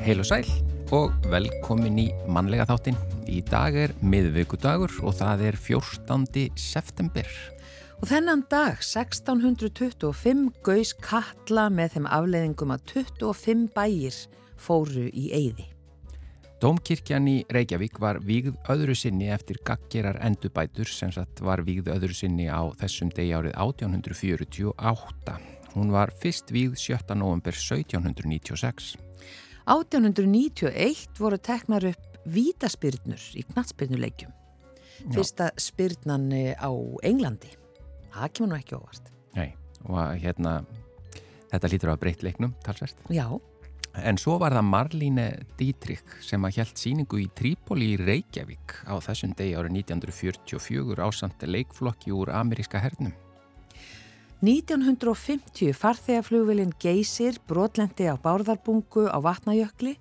heil og sæl og velkomin í mannlega þáttin. Í dag er miðvíkudagur og það er 14. september. Og þennan dag, 1625, gauðs Katla með þeim afleiðingum að 25 bæir fóru í eyði. Dómkirkjan í Reykjavík var vígð öðru sinni eftir gaggerar endubætur sem sagt var vígð öðru sinni á þessum degi árið 1848. Hún var fyrst vígð 7. november 1796. 1891 voru teknar upp vítaspyrnur í knatsbyrnuleikjum. Fyrsta spyrnan á Englandi. Það kemur nú ekki óvart. Nei, og hérna, þetta lítur að breytt leiknum, talsvert. Já. En svo var það Marlíne Dietrich sem að hjælt síningu í Trípoli í Reykjavík á þessum degi árið 1944 ásand leikflokki úr ameríska hernum. 1950 farþegaflugvilin Geysir brotlendi á Bárðarbungu á Vatnajökli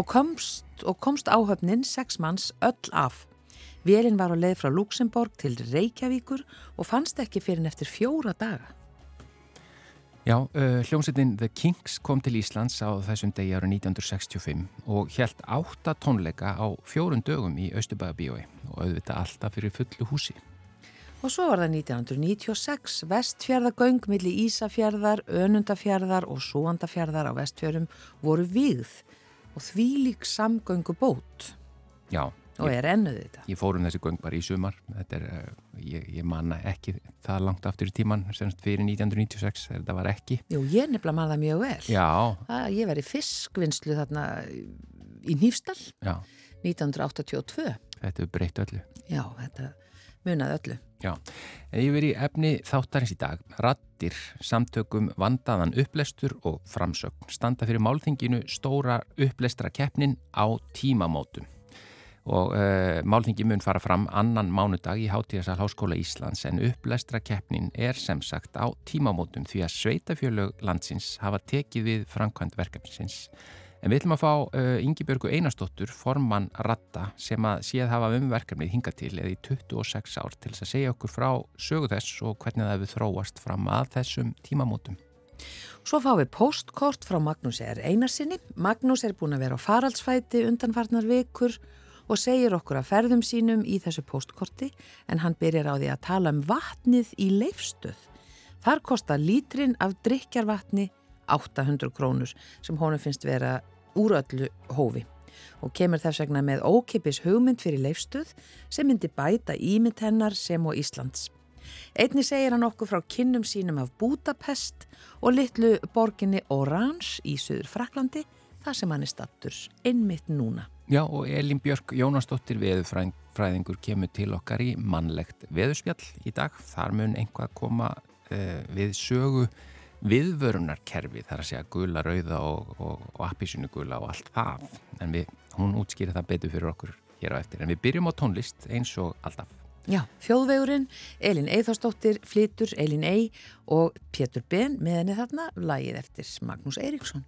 og komst, og komst áhöfnin sex manns öll af. Vélinn var á leið frá Luxemburg til Reykjavíkur og fannst ekki fyrir eftir fjóra daga. Já, uh, hljómsveitin The Kinks kom til Íslands á þessum degi árið 1965 og hjælt átta tónleika á fjórun dögum í Östubæðabíói og auðvitað alltaf fyrir fullu húsi. Og svo var það 1996, vestfjörðagöng millir Ísafjörðar, Önundafjörðar og Súandafjörðar á vestfjörðum voru vigð og því lík samgöngu bót. Já. Og ég, er ennuð þetta. Ég fórum þessi göng bara í sumar, þetta er, uh, ég, ég manna ekki það langt aftur í tíman, semst fyrir 1996, þetta var ekki. Jú, ég nefnilega manna það mjög vel. Já. Það, ég var í fiskvinnslu þarna í Nýfstall, Já. 1982. Þetta er breytt öllu. Já, þetta munaði öllu. Já, en ég verið í efni þáttarins í dag. Rattir, samtökum, vandaðan upplestur og framsögn standa fyrir málþinginu stóra upplestra keppnin á tímamótum. Og uh, málþingi mun fara fram annan mánudag í Hátíðasal Háskóla Íslands en upplestra keppnin er sem sagt á tímamótum því að sveitafjölög landsins hafa tekið við framkvæmt verkefnisins. En við ætlum að fá uh, Ingi Einarstóttur, formann Ratta, sem að séð hafa um verkefnið hinga til eða í 26 ár til þess að segja okkur frá sögu þess og hvernig það hefur þróast fram að þessum tímamótum. Svo fá við postkort frá Magnús R. Einarsinni. Magnús er búin að vera á faraldsfæti undanfarnar vikur og segir okkur að ferðum sínum í þessu postkorti en hann byrjar á því að tala um vatnið í leifstöð. Þar kostar lítrin af drikjarvatni 800 krónur sem honum finnst vera úr öllu hófi og kemur þess vegna með ókipis hugmynd fyrir leifstöð sem myndi bæta ímynd hennar sem og Íslands. Einni segir hann okkur frá kinnum sínum af Budapest og litlu borginni Orange í Suður Fraklandi þar sem hann er stattur einmitt núna. Já og Elin Björk Jónasdóttir veðufræðingur kemur til okkar í mannlegt veðuspjall í dag. Þar mun einhvað koma uh, við sögu viðvörunarkerfi þar að segja gula, rauða og, og, og appisinu gula og allt það en við, hún útskýri það betur fyrir okkur hér á eftir en við byrjum á tónlist eins og alltaf. Já, þjóðvegurinn, Elin Eithásdóttir, Flitur, Elin Ey og Pétur Ben með henni þarna lagið eftir Magnús Eiríksson.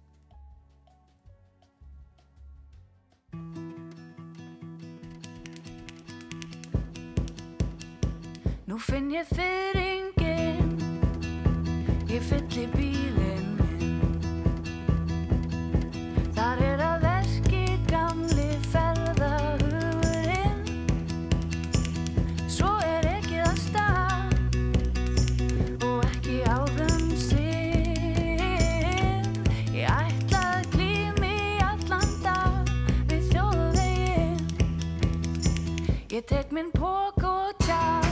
Nú finn ég fyrringin Ég fylli bílinn minn. Þar er að verki gamli ferðahugurinn. Svo er ekki að stað Og ekki áðum sinn Ég ætla að glými allan dag Við þjóðveginn. Ég tek minn pók og tjá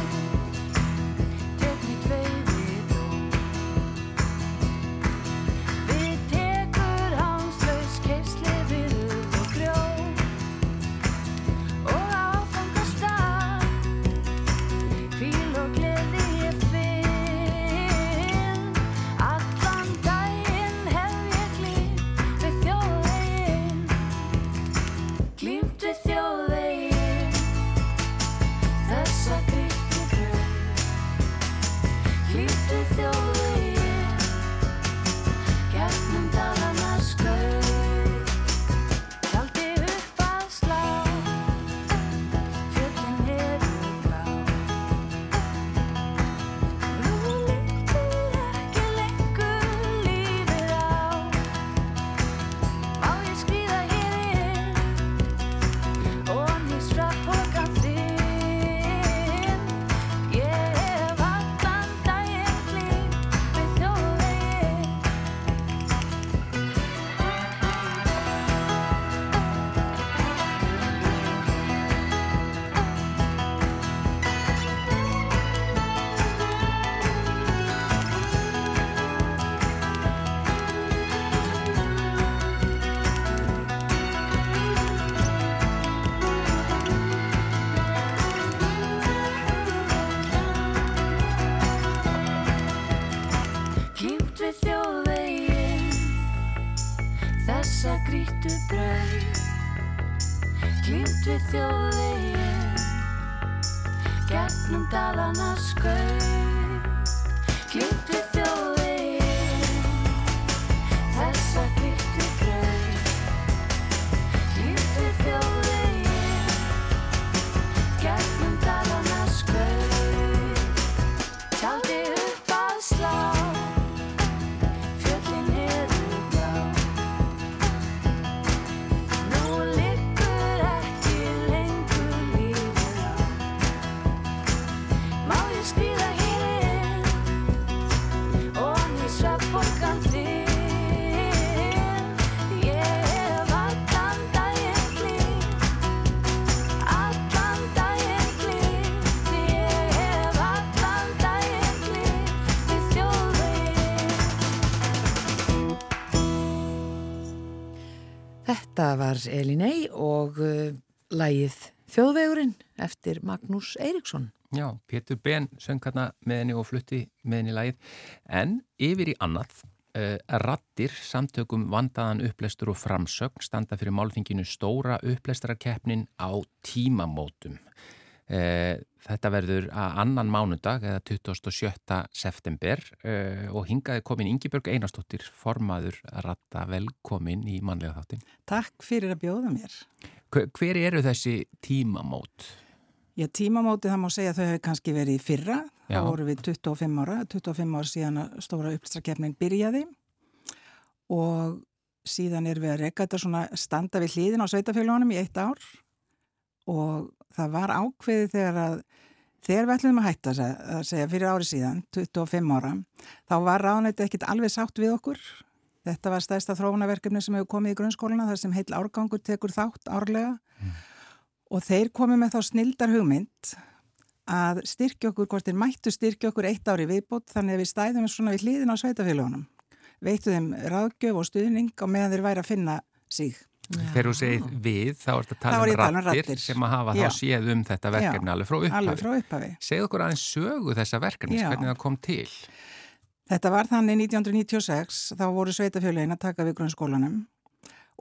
var Elinei og uh, lægið Þjóðvegurinn eftir Magnús Eiríksson. Já, Pétur Ben söng hérna með henni og flutti með henni lagið. En yfir í annað, uh, rattir samtökum vandaðan upplestur og framsögn standa fyrir málfinginu stóra upplestararkeppnin á tímamótum. Uh, þetta verður að annan mánudag eða 27. september uh, og hingaði komin Ingibjörg Einarstóttir, formaður ratta velkomin í mannlega þáttin. Takk fyrir að bjóða mér. Hver, eru þessi tímamót? Já, tímamótið það má segja að þau hefur kannski verið í fyrra. Já. Það voru við 25 ára, 25 ára síðan að stóra uppstrakefnin byrjaði og síðan er við að reyka þetta svona standa við hlýðin á sveitafélagunum í eitt ár og það var ákveðið þegar að þegar við ætlum að hætta að segja fyrir ári síðan, 25 ára, þá var ráðnætti ekkit alveg sátt við okkur. Þetta var stæðsta þróunaverkefni sem hefur komið í grunnskóluna þar sem heil árgangur tekur þátt árlega og þeir komið með þá snildar hugmynd að styrkja okkur, hvort þeir mættu styrkja okkur eitt ári viðbútt þannig að við stæðum svona við hlýðin á sveitafélagunum. Veittu þeim ráðgjöf og stuðning og meðan þeir væri að finna sig. Þegar þú segir við, þá er þetta Þá tala er um að tala um rattir raddir. sem að hafa Já. þá séð um þetta verkefni Já. alveg frá upphafi. Alveg frá upphafi. Segð okkur aðeins sögu þessa verkefnis, Já. hvernig það kom til. Þetta var þannig 1996, þá voru sveitafélagin að taka við grunnskólanum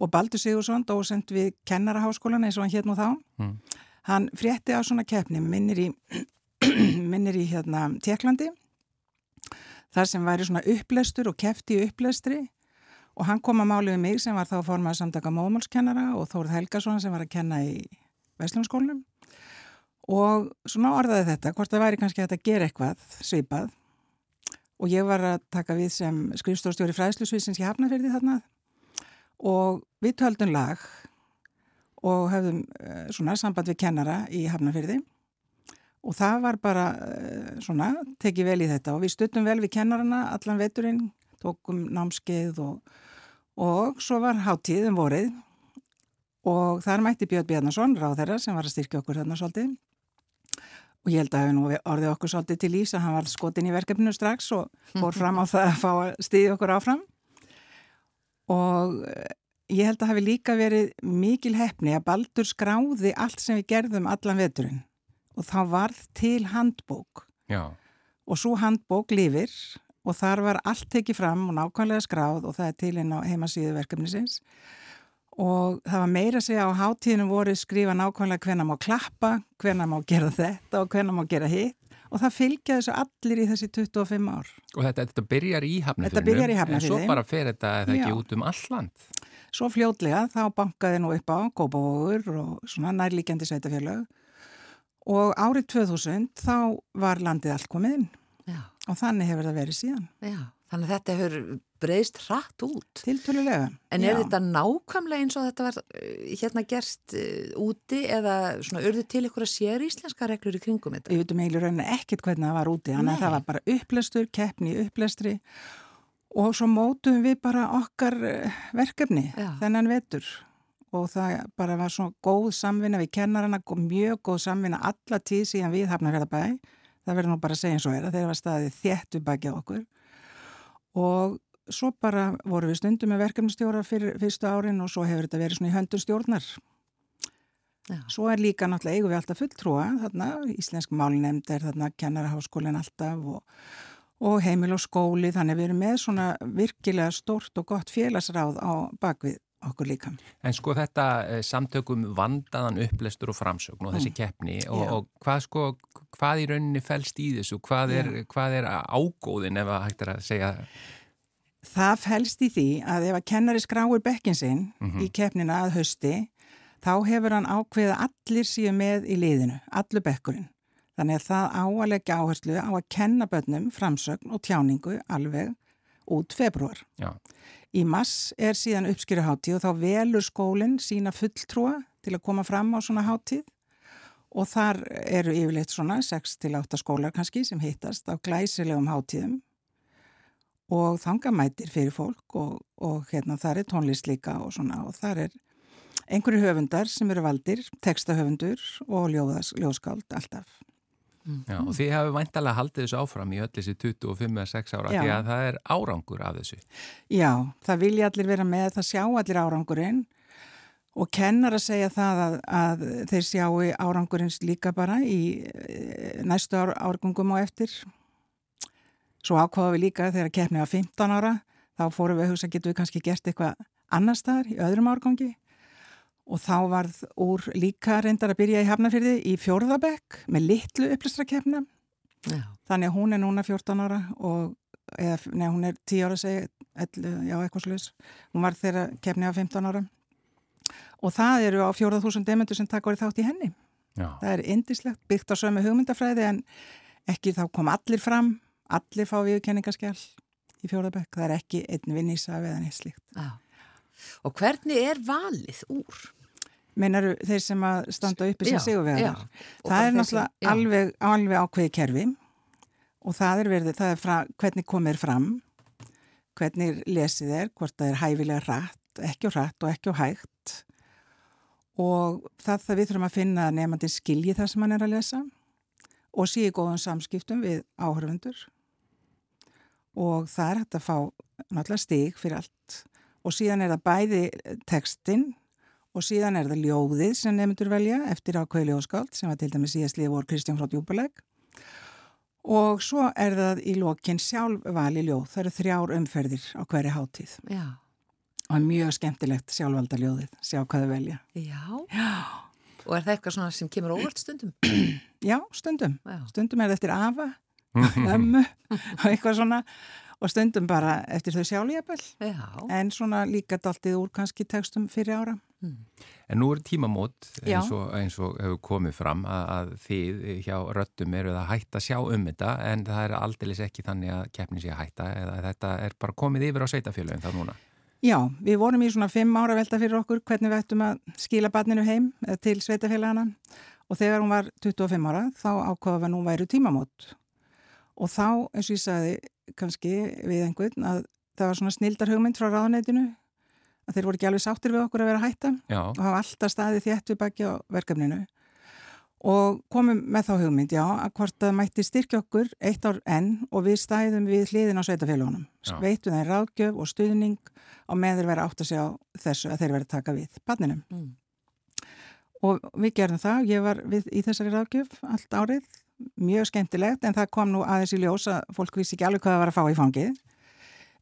og Baldur Sigursson, dósend við kennaraháskólan eins og hann hétt nú þá, Mm. hann frétti á svona keppni, minnir í, minnir í hérna Tjekklandi, þar sem væri svona upplestur og kefti upplestri og hann kom að máli við mig sem var þá formað samtaka móðmálskennara og Þórð Helgason sem var að kenna í Vestlunarskólanum og svona orðaði þetta, hvort það væri kannski að gera eitthvað svipað. Og ég var að taka við sem skrifstórstjóri fræðslusvísins í Hafnarfyrði þarna. Og við töldum lag og höfðum eh, svona samband við kennara í Hafnarfyrði og það var bara eh, svona tekið vel í þetta. Og við stuttum vel við kennarana allan veturinn, tókum námskeið og, og svo var hátíð um vorið og þar mætti Björn Bjarnason, ráð þeirra sem var að styrkja okkur þarna svolítið. Og ég held að við nú orðið okkur svolítið til ís að hann var skotin í verkefninu strax og fór fram á það að fá að stíði okkur áfram. Og eh, ég held að hafi líka verið mikil hefni að Baldur skráði allt sem við gerðum allan veturinn. Og þá varð til handbók. Já, og svo handbók lifir og þar var allt tekið fram og nákvæmlega skráð og það er til inn á heimasíðu verkefnisins og það var meira að segja á hátíðinu voru skrifa nákvæmlega hvenna má klappa, hvenna má gera þetta og hvenna má gera hitt og það fylgja þessu allir í þessi 25 ár. og þetta, þetta byrjar í hafnafyrinu. Þetta byrjar í En svo bara fer þetta eða ekki út um alland. Svo fljótlega þá bankaði nú upp á Kópavóður og svona nærlíkjandi sveitafélög og árið 2000 þá var landið allt komið inn og þannig hefur það verið síðan, já. Þannig að þetta hefur breyst hratt út. tiltölulega. En er Já. þetta nákvæmlega eins og þetta var eh, hérna gerst uh, úti eða svona urðu til ykkur að sér íslenska reglur í kringum þetta? Við veitum eiginlega rauninni ekkert hvernig það var úti, þannig að það var bara upplestur, keppni upplestri og svo mótuðum við bara okkar eh, verkefni Já. þennan vetur og það bara var svo góð samvinna við kennarana, mjög góð samvinna alla tíð síðan við hafnarferðabæði. Það verður nú bara að segja eins og er að þeir var staðið þétt við bakið okkur og svo bara voru við stundum með verkefnistjóra fyrir fyrstu árin og svo hefur þetta verið svona í höndun stjórnar. Já. Svo er líka náttúrulega eigum við alltaf fulltrúa, þarna íslensk málnefnd er þarna kennaraháskólinn alltaf og, og heimil og skóli þannig við erum með svona virkilega stórt og gott félagsráð á bakvið okkur líka. En sko þetta eh, samtökum vandaðan upplestur og framsögn og þessi Mm. keppni og, og hvað sko, hvað í rauninni fælst í þessu, hvað er, hvað er ágóðin ef að hægt er að segja Það fælst í því að ef að kennari skráir bekkin sinn Mhm. í keppnina að hausti, þá hefur hann ákveðið að allir síu með í liðinu, allur bekkurinn. Þannig að það á að leggja áherslu á að kenna börnum framsögn og tjáningu alveg út februar. Já. Í mass er síðan uppskýruháttíð og þá velur skólinn sína fulltrúa til að koma fram á svona háttíð og þar eru yfirleitt svona 6-8 skólar kannski sem hittast á glæsilegum háttíðum og þangamætir fyrir fólk og, og hérna þar er tónlist líka og svona og þar er einhverju höfundar sem eru valdir, textahöfundur og ljóðskáld alltaf. Já, og þið hafi væntalega haldið þessu áfram í öll þessi 25-6 ára Já. því að það er árangur af þessu. Já, það vilja allir vera með, það sjá allir árangurinn og kennar að segja það að, að þeir sjáu árangurins líka bara í eh, næstu ár, árgungum og eftir. Svo ákvaða við líka þegar keppni var 15 ára, þá fórum við að hugsa getum við kannski gert eitthvað annar staðar í öðrum árgangi og þá varð úr líka reyndar að byrja í Hafnafyrði í fjórðabekk með litlu upplýstrakeppna. Já. Þannig að hún er núna 14 ára og, eða, nei, hún er 10 ára segi, 11, já, eitthvað sluðis. Hún var þeirra kefni á 15 ára. Og það eru á 4.000 demendur sem taka orðið þátt í henni. Já. Það er indislegt, byggt á sömu hugmyndafræði en ekki þá kom allir fram, allir fá viðkenningaskjál í fjórðabekk. Það er ekki einn vinnísaf eða neitt slíkt. Já. Og hvernig er valið úr? Meinaru þeir sem að standa uppi sem sigurvegar? Það er náttúrulega já. alveg, alveg ákveði kerfi og það er verið, það er fra, hvernig komið er fram, hvernig lesið er, hvort það er hæfilega rætt, ekki og rætt og ekki og hægt og það það við þurfum að finna að nefandi skilji það sem hann er að lesa og sé í góðum samskiptum við áhörfundur og það er hægt að fá náttúrulega stig fyrir allt og síðan er það bæði textin og síðan er það ljóðið sem nefndur velja eftir ákveði ljóðskáld sem var til dæmis síðast líf vor Kristján frá Djúbuleg og svo er það í lokin sjálf vali ljóð, það eru þrjár umferðir á hverju hátíð Já. og er mjög skemmtilegt sjálfvalda ljóðið, sjá hvað þau velja. Já. Já. Og er það eitthvað sem kemur óvart stundum? Já, stundum, Já. stundum er það eftir afa, ömmu og eitthvað svona og stundum bara eftir þau sjálfjafel Já. en svona líka daltið úr kannski textum fyrir ára. En nú er tímamót eins og, eins og hefur komið fram að, að þið hjá röttum eru að hætta sjá um þetta en það er aldeilis ekki þannig að keppni sé að hætta eða þetta er bara komið yfir á sveitafélagin þá núna. Já, við vorum í svona fimm ára velta fyrir okkur hvernig við ættum að skila barninu heim eða til sveitafélagana og þegar hún var 25 ára þá ákvaða við að nú væru tímamót og þá, eins og ég sagði kannski við einhvern að það var svona snildar hugmynd frá ráðnætinu að þeir voru ekki alveg sáttir við okkur að vera að hætta Já, og hafa alltaf staðið þétt við baki á verkefninu og komum með þá hugmynd, já, að hvort það mætti styrkja okkur eitt ár enn og við stæðum við hliðin á sveitafélagunum. Veitum þeir ráðgjöf og stuðning á með þeir vera átt að segja þessu að þeir vera að taka við barninum. Mm. Og við gerðum það, ég var við í þessari ráðgjöf allt árið, mjög skemmtilegt en það kom nú aðeins í ljós að fólk vissi ekki alveg hvað það var að fá í fangið.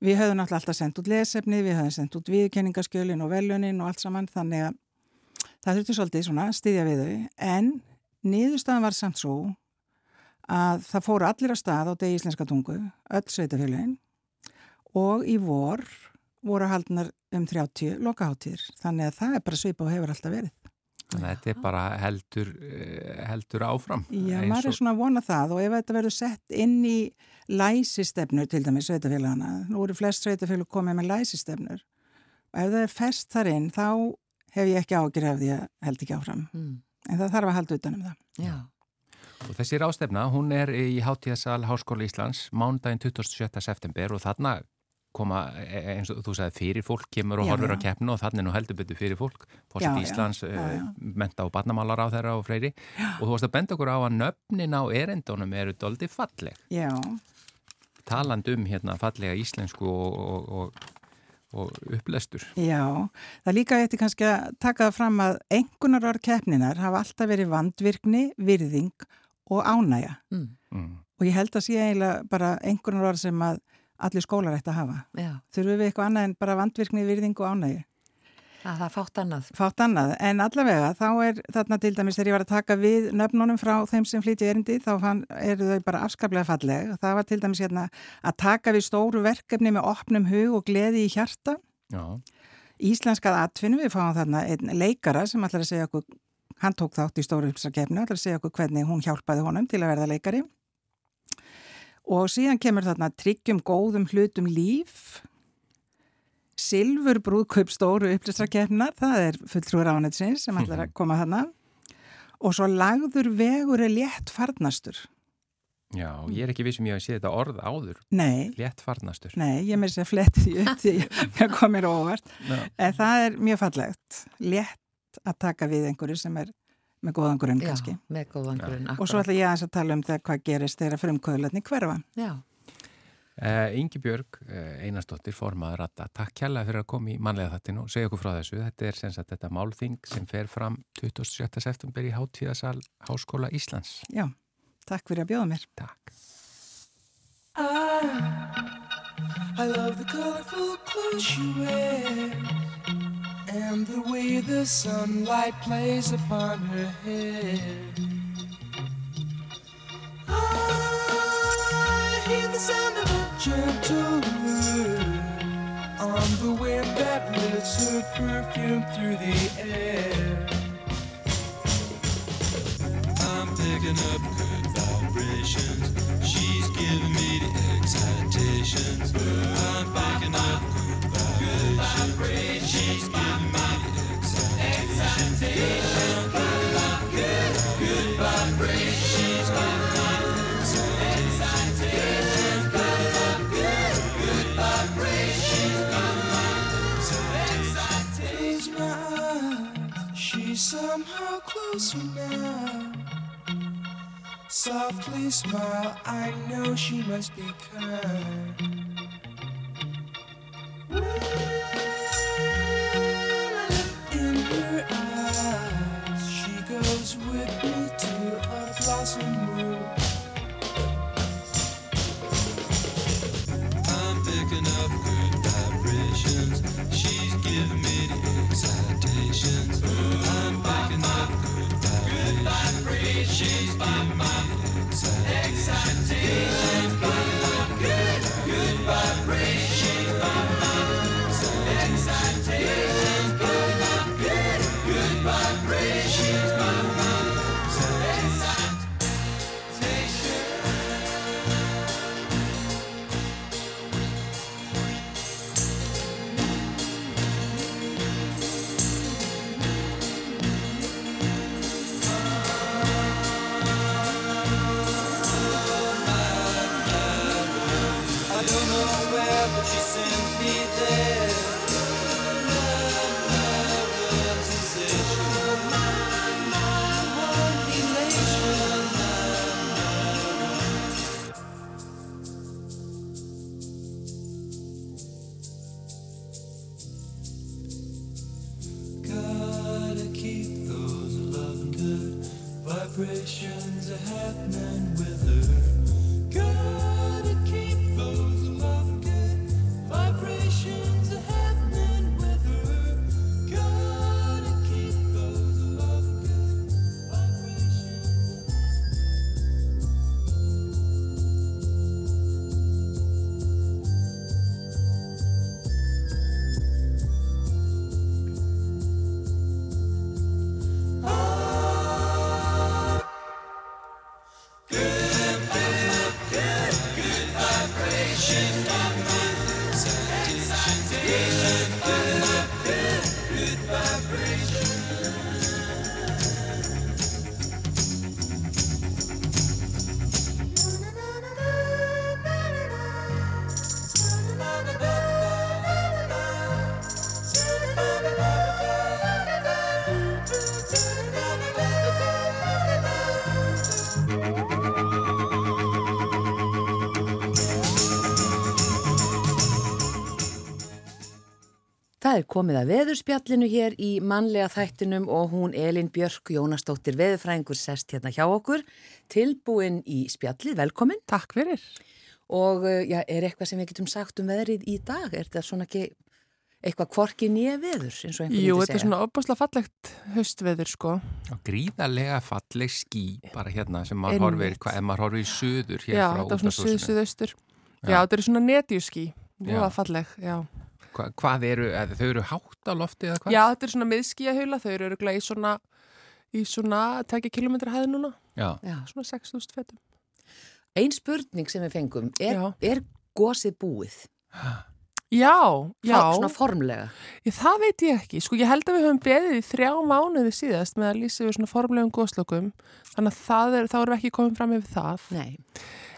Við höfum náttúrulega alltaf sendt út lesefni, við höfum sendt út viðkenningaskjölin og velunin og allt saman þannig að það þurfti svolítið svona að styðja við þau en niðurstaðan var samt svo að það fóru allir á stað á degi íslenska tungu, öll sveitafélagin og í vor voru haldnar um 30 lokaháttir þannig að það er bara svipa og hefur alltaf verið. Þannig að þetta er bara heldur, eh, heldur áfram. Já, Eins maður er og- svona að vona það og ef þetta verður sett inn í læsistefnur til dæmis sveitafélagana, nú eru flest sveitafélag komið með læsistefnur og ef það er fest þar inn þá hef ég ekki ágjur af því að held ekki áfram Mm. en það þarf að halda utanum það. Já. Og þessi rástefna, hún er í Hátíðasal Háskóla Íslands mánudaginn 27. september og þarna koma, e- eins og þú sagði, fyrir fólk kemur og Já, horfur á já. keppnu og þannig nú heldur betur fyrir fólk, Já, fórsett já, Íslands, já, já. menta og barnamálar á þeirra og fleiri og þú varst að benda okkur á að nöfnin á erendunum eru doldi falleg, Já, taland um hérna fallega íslensku og, og, og, og upplestur. já, það líka eftir kannski að taka það fram að engunar orð keppninar hafa alltaf verið vandvirkni, virðing og ánæja Mm. Mm. og ég held að sé eiginlega bara einhvern orð sem að allir skólar ætti að hafa. Já, Þurfum við eitthvað annað en bara vandvirkni, virðingu og ánægi? að það fátt annað. Fátt annað, en allavega þá er þarna til dæmis þegar ég var að taka við nöfnunum frá þeim sem flytja erindi þá fann, eru þau bara afskaplega falleg. Það var til dæmis hérna að taka við stóru verkefni með opnum hug og gleði í hjarta. Já, Íslenskað atvinnu, við fáum þarna einn leikara sem ætlar að segja okkur, hann tók þátt í stóru uppsakefni, ætlar að segja okkur hvernig hún hjálpaði honum til að verða leikari. Og síðan kemur þarna tryggjum góðum hlutum líf, Silfur brúðkaup stóru upplýstrakefnar, það er fulltrúur ánetsins sem ætlar að koma þarna. Og svo lagður vegur er létt farnastur. já, ég er ekki vissum ég að sé þetta orð áður, Nei, létt farnastur. nei, ég með þess að fletti því upp því að komir óvart. Já. En það er mjög fallegt, létt að taka við einhverju sem er með góðan grunn kannski. Já, með góðan grunn. Og svo ætla ég aðeins að tala um það hvað gerist þegar frumkvöðlarni hverfa. Já, Uh, Ingi Björg, uh, Einarsdóttir, formaður Ratta, takk kjærlega fyrir að koma í manlega þattinu og segja okkur frá þessu. Þetta er sem sagt þetta málþing sem fer fram 27. september í Háttíðasal Háskóla Íslands. Já, takk fyrir að bjóða mér. Takk. I love the colorful clothes you wear and the way the sunlight plays upon her hair. I hear the sound of a gentle word on the wind that lifts her perfume through the air. I'm picking up good vibrations. She's giving me the excitations. I'm picking up good vibrations. She's somehow closer now. Softly smile, I know she must be kind. The excitations. Það er komið að veðurspjallinu hér í mannlega þættinum og hún Elin Björk Jónasdóttir veðurfræðingur sest hérna hjá okkur. Tilbúin í spjallið, velkomin. Takk fyrir. Og uh, já, er eitthvað sem við getum sagt um veðrið í dag? Er þetta svona ekki eitthvað kvorki nýja veður eins og einhvern Jú, þetta er svona opbáslega fallegt höstveður sko. Og gríðarlega falleg ský bara hérna sem maður horfir, hvað, ef maður horfir í suður hér Já, frá þetta er svona útvarpshúsinu. suð-suðaustur. Já. Já. þetta er svona netjuský. Já. Voða falleg, já. Hva, hvað eru, eða, þau eru hátt á lofti eða hvað? Já, þetta er svona miðskíahula, þau eru í svona, í svona tekja kilometra hæð núna, Já. Já. svona 6.000 fetum. Ein spurning sem við fengum, er, er gósið búið? Já, já, Fá- Svona formlega. ég, það veit ég ekki. Sko, ég held að við höfum beðið í þrjá mánuði síðast með að lýsa við svona formlegum góðslökum, þannig að það er, þá erum við ekki komið fram yfir það. Nei.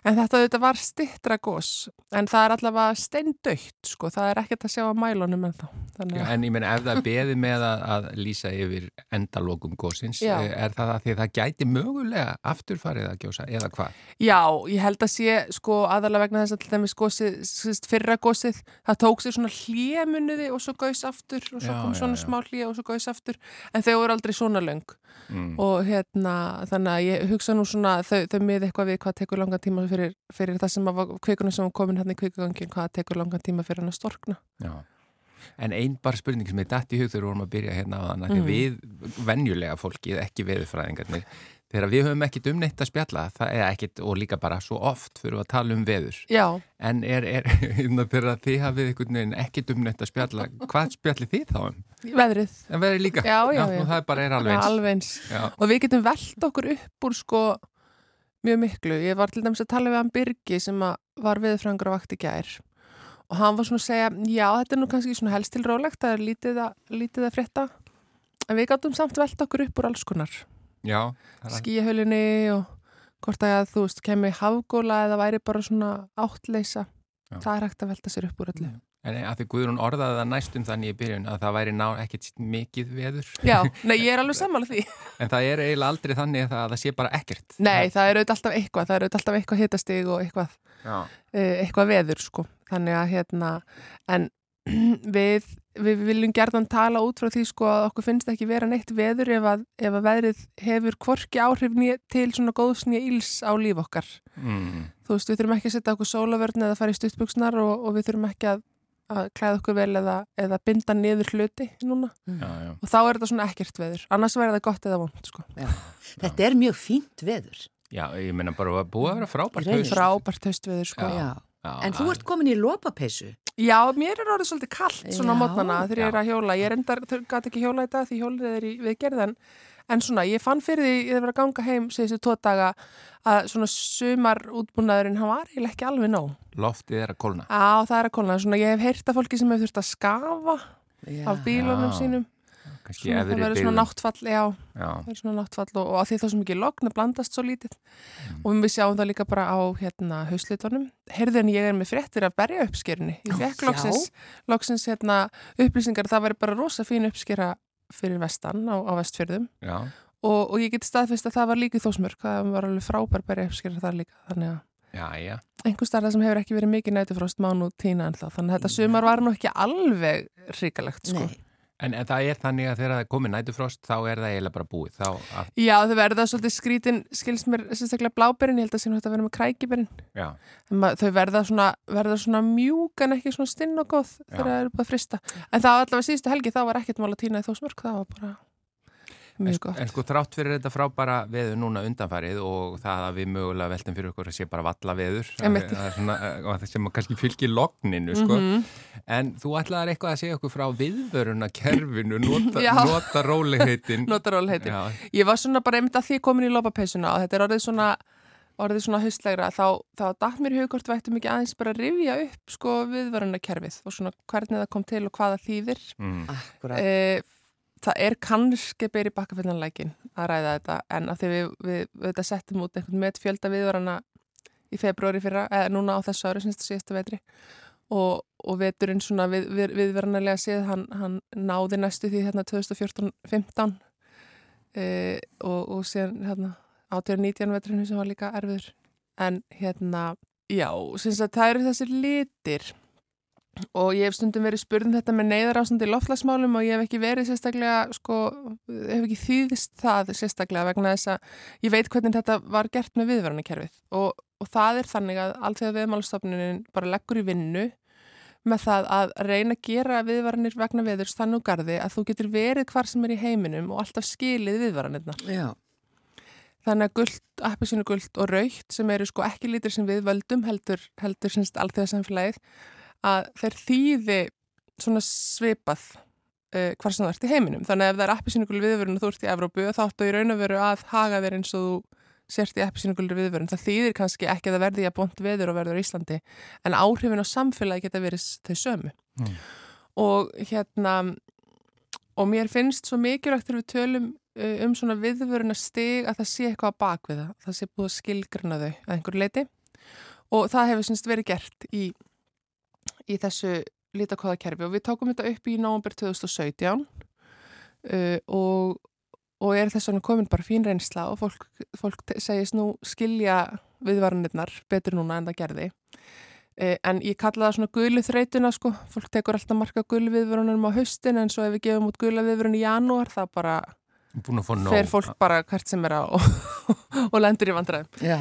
En þetta, þetta var stittra gós, en það er allavega steindaukt, sko, það er ekkert að sjá að mælunum en þá. Já, en ég meina ef það beðið með að, að lýsa yfir endalokum gósins, Já. eh, er það að því að það gæti mögulega afturfarið að gjósa eða hvað? já, ég held að sé, sko, aðalega vegna þess að til dæmis gósið, fyrra gósið, það tók sér svona hlémuniði og svo gaus aftur og svo kom já, svona smá hlé og svo gaus aftur, en þau voru aldrei svona löng Mm. og hérna, þannig að ég hugsa nú svona, þau, þau með eitthvað við hvað tekur langan tíma fyrir, fyrir það sem að kvikunum sem var komin hérna í kvikugangin, hvað tekur langan tíma fyrir hann að storkna. Já. En einn bara spurning sem er datt í hug þegar við vorum að byrja hérna á þannig að Mm. við venjulega fólkið, ekki veðurfræðingarnir, þegar við höfum ekkit um neitt að spjalla, það er ekkit og líka bara svo oft fyrir að tala um veður. Já, En er, er hérna, þegar þið hafið einhvern veginn ekkit um neitt að spjalla, hvað spjalli þið þá um? veðrið. En veður líka? Já, já, já. og það bara er alveg Já, eins. alveg eins. Já. Og við getum velt okkur upp úr sko mjög miklu. Ég var til dæmis að tala við hann Birgi sem var viðfrængur á vakt í gær og hann var svona að segja, já þetta er nú kannski svona helst til rólegt, það er lítið að, lítið að frétta en við gátum samt velt okkur upp úr alls konar. Já, Skíahölinni og hvort að þú veist, kemi hafgóla eða væri bara svona áttleisa. Já. Það er hægt að velta sér upp úr öllu. En að því Guðrún orðaði það næstum þannig í byrjun að það væri ná ekkit mikið veður. Já, nei, ég er alveg sammála því. En það er eiginlega aldrei þannig að það, að það sé bara ekkert. Nei, það er auðvitað alltaf eitthvað, það er auðvitað alltaf eitthvað hitastig og eitthvað eh, eitthvað veður sko þannig að hérna en við, við viljum gerðan tala út frá því sko að okkur finnst ekki vera neitt veður ef að, ef að veðrið hefur hvorki áhrif né, til svona góðsnýja íls á líf okkar Mm. þú veist, við þurfum ekki að setja okkur sólavörn eða fara í stuttbuksnar og, og við þurfum ekki að, að klæða okkur vel eða, eða binda niður hluti núna Já, já. og þá er þetta svona ekkert veður annars verður það gott eða vond sko Þetta er mjög fínt veður. Já, ég meina bara að búið að vera frábært haust. frábært haustveður sko Já. Já, En þú ert komin í lópapeysu. Já, mér er orðið svolítið kallt svona á mótnana þegar ég er að hjóla. Ég er endar, þau gæti ekki hjóla í dag því hjólið er í viðgerðan. En svona, ég fann fyrir því, ég hef verið að ganga heim síðustu tvo daga að svona sumar útbúnaðurinn, hann var eiginlega ekki alveg nóg. Loftið er að kólna. Á, það er að kólna. Svona, ég hef heyrt af fólki sem hefur þurft að skafa Já. af bílunum Já. sínum. Kannski Svona, það efri verður svona náttfall, já, Já, það verður svona náttfall og, og að því þá sem ekki logn að blandast svo lítið. Mm. Og við sjáum það líka bara á hérna hauslitunum. Heyrðu en ég er með fréttir af berja uppskerinni. Ég fekk Já. loksins, loksins hérna, upplýsingar, það væri bara rosa fín uppskera fyrir vestan á, á vestfjörðum já. og, og ég geti staðfist að það var líka í þósmörk, það var alveg frábær berja uppskera þar líka. Þannig að Já, já. einhver starf sem hefur ekki verið mikið nætufrost má nú tína ennþá. Þannig að þetta sumar var nú ekki alveg hrikalegt sko. Nei. En, en það er þannig að þegar það komið nætufrost þá er það eiginlega bara búið. Þá, að, Já, þau verða svolítið skrítin, skils mér sérstaklega bláberinn, ég held að sé nú hægt að vera með krækiberinn. já, þau verða svona, verða svona mjúk en ekki svona stinn og góð þegar það eru búið að frista. En það var allavega síðustu helgi, þá var ekkert mál að týna í þósmörk, það var bara mjög sko- gott. en sko þrátt fyrir þetta frábæra veður núna undanfarið og það að við mögulega veltum fyrir okkur að sé bara valla veður Einmitt. það er svona, eh, og það sem kannski fylgir logninu sko. Mhm. en þú ætlaðar eitthvað að segja okkur frá viðvöruna kerfinu, nota, Já. nota róliheitin Ég var svona bara einmitt að því komin í lopapeysuna og þetta er orðið svona orðið svona haustlegra, þá, þá datt mér í hugkort vættum ekki aðeins bara að rifja upp sko viðvörunarkerfið og svona hvernig það kom til og hvað það þýðir. mm, Akkurat. E, það er kannski beri bakkafillanleikin að ræða þetta en að því við, við, við þetta settum út einhvern með fjölda viðvarana í februari fyrra, eða núna á þessu ári síðasta vetri. Og, og veturinn svona við, við, viðvaranarlega séð hann, hann náði næstu því hérna 2014-15 e, og, og síðan hérna 18-19 veturinn sem var líka erfiður. En hérna, já, sinns að það eru þessir litir og ég hef stundum verið spurðin þetta með neyðar ástand í loftlagsmálum og ég hef ekki verið sérstaklega, sko, hef ekki þýðist það sérstaklega vegna þess að ég veit hvernig þetta var gert með viðvörunarkerfið og, og það er þannig að alltaf viðmálastofnunin bara leggur í vinnu með það að reyna að gera viðvaranir vegna veðurs þannig úr gardi að þú getur verið hvar sem er í heiminum og alltaf skilið viðvaranirna. Já, Þannig að gullt, appisínu gullt og raukt sem eru sko ekki lítir sem við völdum heldur, heldur að þeir þýði svona svipað uh, hvar sem þú ert í heiminum. Þannig að ef það er appisínu gullt viðvörun og þú ert í Evrópu þá áttu í raun og veru að haga þér eins og þú sért í appisínu gullt viðvörun. Það þýðir kannski ekki að það verði að bont veður og verður í Íslandi en áhrifin á samfélagi geta verið þau sömu. Mm. Og hérna og mér finnst svo mikilvægt þegar við tölum uh, um svona viðvöruna stig að það sé eitthvað á bakvið það, það sé búið að skilgruna þau að einhverju leiti og það hefur semst verið gert í, í þessu lítakóðakerfi og við tókum þetta upp í nóvambur 2017 uh, og, og er þess vegna komin bara fín reynsla og fólk, fólk segist nú skilja viðvaranirnar betur núna en það gerði. Eh, en ég kalla það svona gulu þreytuna sko, fólk tekur alltaf marka gulu viðvörunum á haustin en svo ef við gefum út gula viðvörun í janúar það bara fer fólk bara hvert sem er á og, og lendur í vandræðum. já,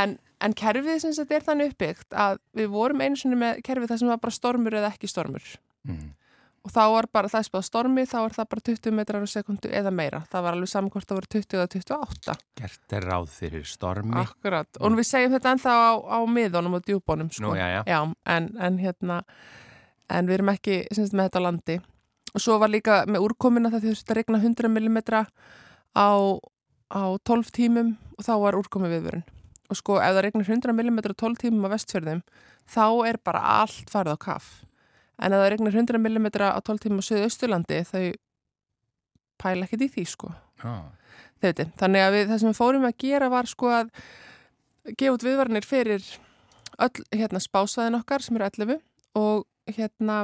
En, en kerfið sem þetta er þannig uppbyggt að við vorum einu sinni með kerfið þar sem var bara stormur eða ekki stormur Mm. og þá var bara það spáð stormi þá var það bara 20 metrar á sekundu eða meira. Það var alveg saman hvort það voru 20 eða 28. Gert er ráð fyrir stormi. Akkurat. Og við segjum þetta ennþá á, á miðunum og djúbónum sko. Nú, já, já. Já, en, en hérna en við erum ekki syns, með þetta landi og svo var líka með úrkomina það þurfti að regna 100 mm á, á 12 tímum og þá var úrkomi viðvörun og sko ef það regnar 100 mm á 12 tímum á vestfjörðum þá er bara allt farið á kaff en ef það regnar 100 mm á 12 tímum á Suðausturlandi þau pæla ekkert í því sko. Veitir, þannig að við, það sem við fórum að gera var sko að gefa út viðvarnir fyrir öll hérna spásaðin okkar sem eru 11 og hérna